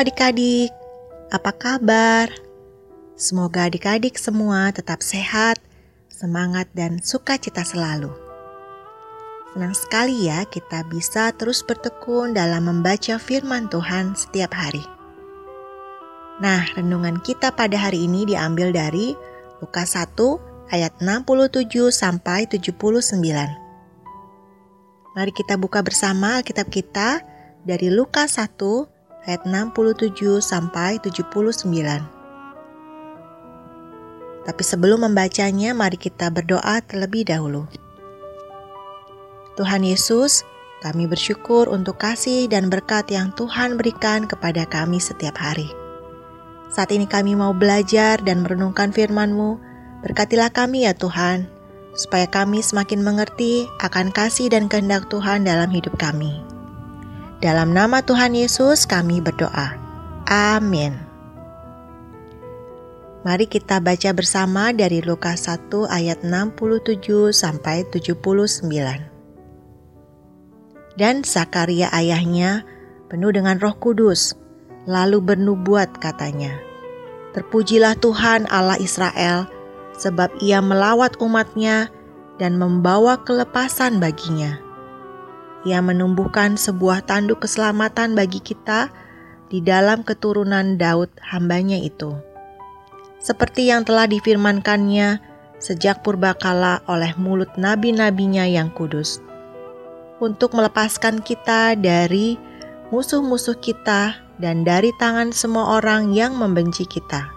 Adik-adik, apa kabar? Semoga adik-adik semua tetap sehat, semangat, dan sukacita selalu. Senang sekali ya kita bisa terus bertekun dalam membaca firman Tuhan setiap hari. Nah, renungan kita pada hari ini diambil dari Lukas 1 ayat 67 sampai 79. Mari kita buka bersama Alkitab kita dari Lukas 1 ayat 67 sampai 79. Tapi sebelum membacanya, mari kita berdoa terlebih dahulu. Tuhan Yesus, kami bersyukur untuk kasih dan berkat yang Tuhan berikan kepada kami setiap hari. Saat ini kami mau belajar dan merenungkan firman-Mu. Berkatilah kami ya Tuhan, supaya kami semakin mengerti akan kasih dan kehendak Tuhan dalam hidup kami. Dalam nama Tuhan Yesus kami berdoa. Amin. Mari kita baca bersama dari Lukas 1 ayat 67 sampai 79. Dan Zakaria ayahnya penuh dengan roh kudus, lalu bernubuat katanya, Terpujilah Tuhan Allah Israel, sebab ia melawat umatnya dan membawa kelepasan baginya ia menumbuhkan sebuah tanduk keselamatan bagi kita di dalam keturunan Daud hambanya itu. Seperti yang telah difirmankannya sejak purbakala oleh mulut nabi-nabinya yang kudus. Untuk melepaskan kita dari musuh-musuh kita dan dari tangan semua orang yang membenci kita.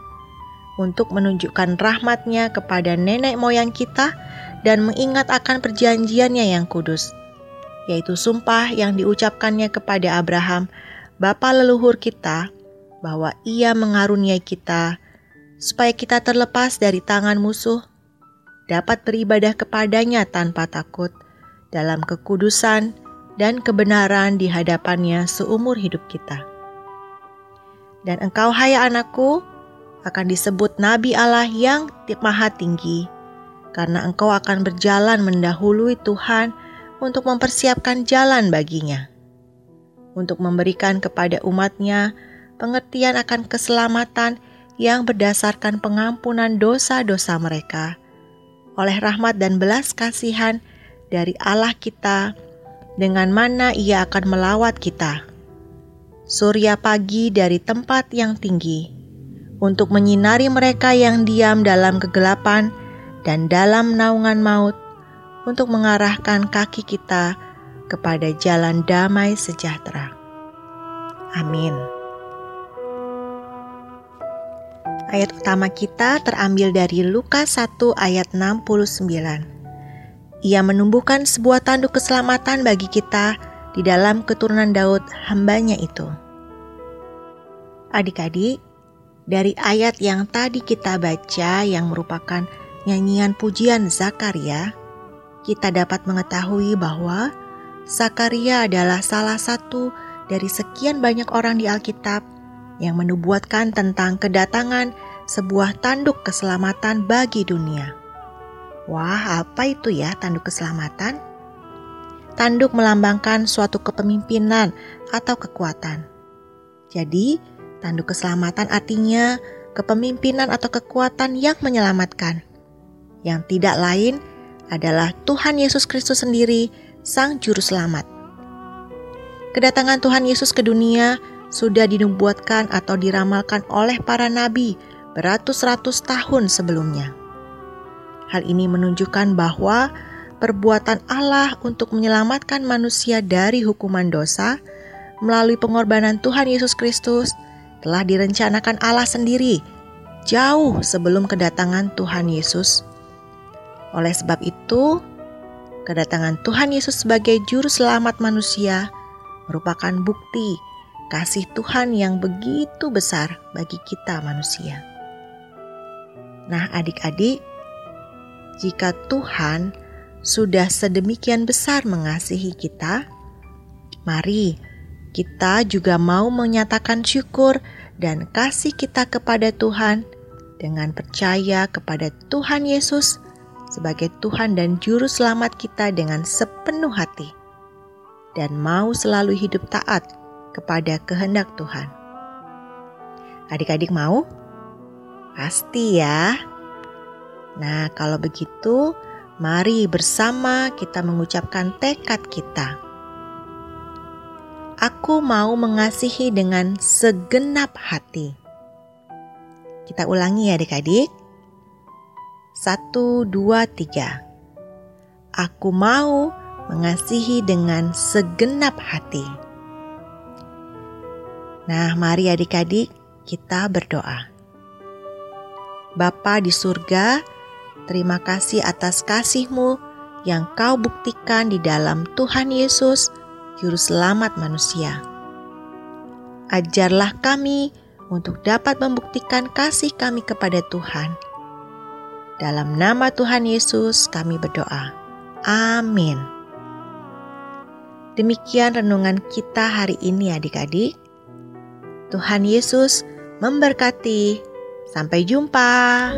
Untuk menunjukkan rahmatnya kepada nenek moyang kita dan mengingat akan perjanjiannya yang kudus yaitu sumpah yang diucapkannya kepada Abraham, bapa leluhur kita, bahwa ia mengaruniai kita supaya kita terlepas dari tangan musuh, dapat beribadah kepadanya tanpa takut dalam kekudusan dan kebenaran di hadapannya seumur hidup kita. Dan engkau hai anakku akan disebut Nabi Allah yang maha tinggi, karena engkau akan berjalan mendahului Tuhan untuk mempersiapkan jalan baginya, untuk memberikan kepada umatnya pengertian akan keselamatan yang berdasarkan pengampunan dosa-dosa mereka oleh rahmat dan belas kasihan dari Allah kita dengan mana ia akan melawat kita. Surya pagi dari tempat yang tinggi untuk menyinari mereka yang diam dalam kegelapan dan dalam naungan maut untuk mengarahkan kaki kita kepada jalan damai sejahtera. Amin. Ayat utama kita terambil dari Lukas 1 ayat 69. Ia menumbuhkan sebuah tanduk keselamatan bagi kita di dalam keturunan Daud hambanya itu. Adik-adik, dari ayat yang tadi kita baca yang merupakan nyanyian pujian Zakaria, kita dapat mengetahui bahwa Zakaria adalah salah satu dari sekian banyak orang di Alkitab yang menubuatkan tentang kedatangan sebuah tanduk keselamatan bagi dunia. Wah, apa itu ya tanduk keselamatan? Tanduk melambangkan suatu kepemimpinan atau kekuatan. Jadi, tanduk keselamatan artinya kepemimpinan atau kekuatan yang menyelamatkan, yang tidak lain adalah Tuhan Yesus Kristus sendiri, Sang Juru Selamat. Kedatangan Tuhan Yesus ke dunia sudah dinubuatkan atau diramalkan oleh para nabi beratus-ratus tahun sebelumnya. Hal ini menunjukkan bahwa perbuatan Allah untuk menyelamatkan manusia dari hukuman dosa melalui pengorbanan Tuhan Yesus Kristus telah direncanakan Allah sendiri jauh sebelum kedatangan Tuhan Yesus oleh sebab itu, kedatangan Tuhan Yesus sebagai juru selamat manusia merupakan bukti kasih Tuhan yang begitu besar bagi kita manusia. Nah, adik-adik, jika Tuhan sudah sedemikian besar mengasihi kita, mari kita juga mau menyatakan syukur dan kasih kita kepada Tuhan dengan percaya kepada Tuhan Yesus sebagai Tuhan dan Juru Selamat kita dengan sepenuh hati, dan mau selalu hidup taat kepada kehendak Tuhan. Adik-adik mau? Pasti ya. Nah, kalau begitu, mari bersama kita mengucapkan tekad kita. Aku mau mengasihi dengan segenap hati. Kita ulangi ya adik-adik. Satu, dua, tiga. Aku mau mengasihi dengan segenap hati. Nah, mari adik-adik kita berdoa. Bapa di surga, terima kasih atas kasih-Mu yang Kau buktikan di dalam Tuhan Yesus, Juru Selamat manusia. Ajarlah kami untuk dapat membuktikan kasih kami kepada Tuhan. Dalam nama Tuhan Yesus kami berdoa. Amin. Demikian renungan kita hari ini adik-adik. Tuhan Yesus memberkati. Sampai jumpa.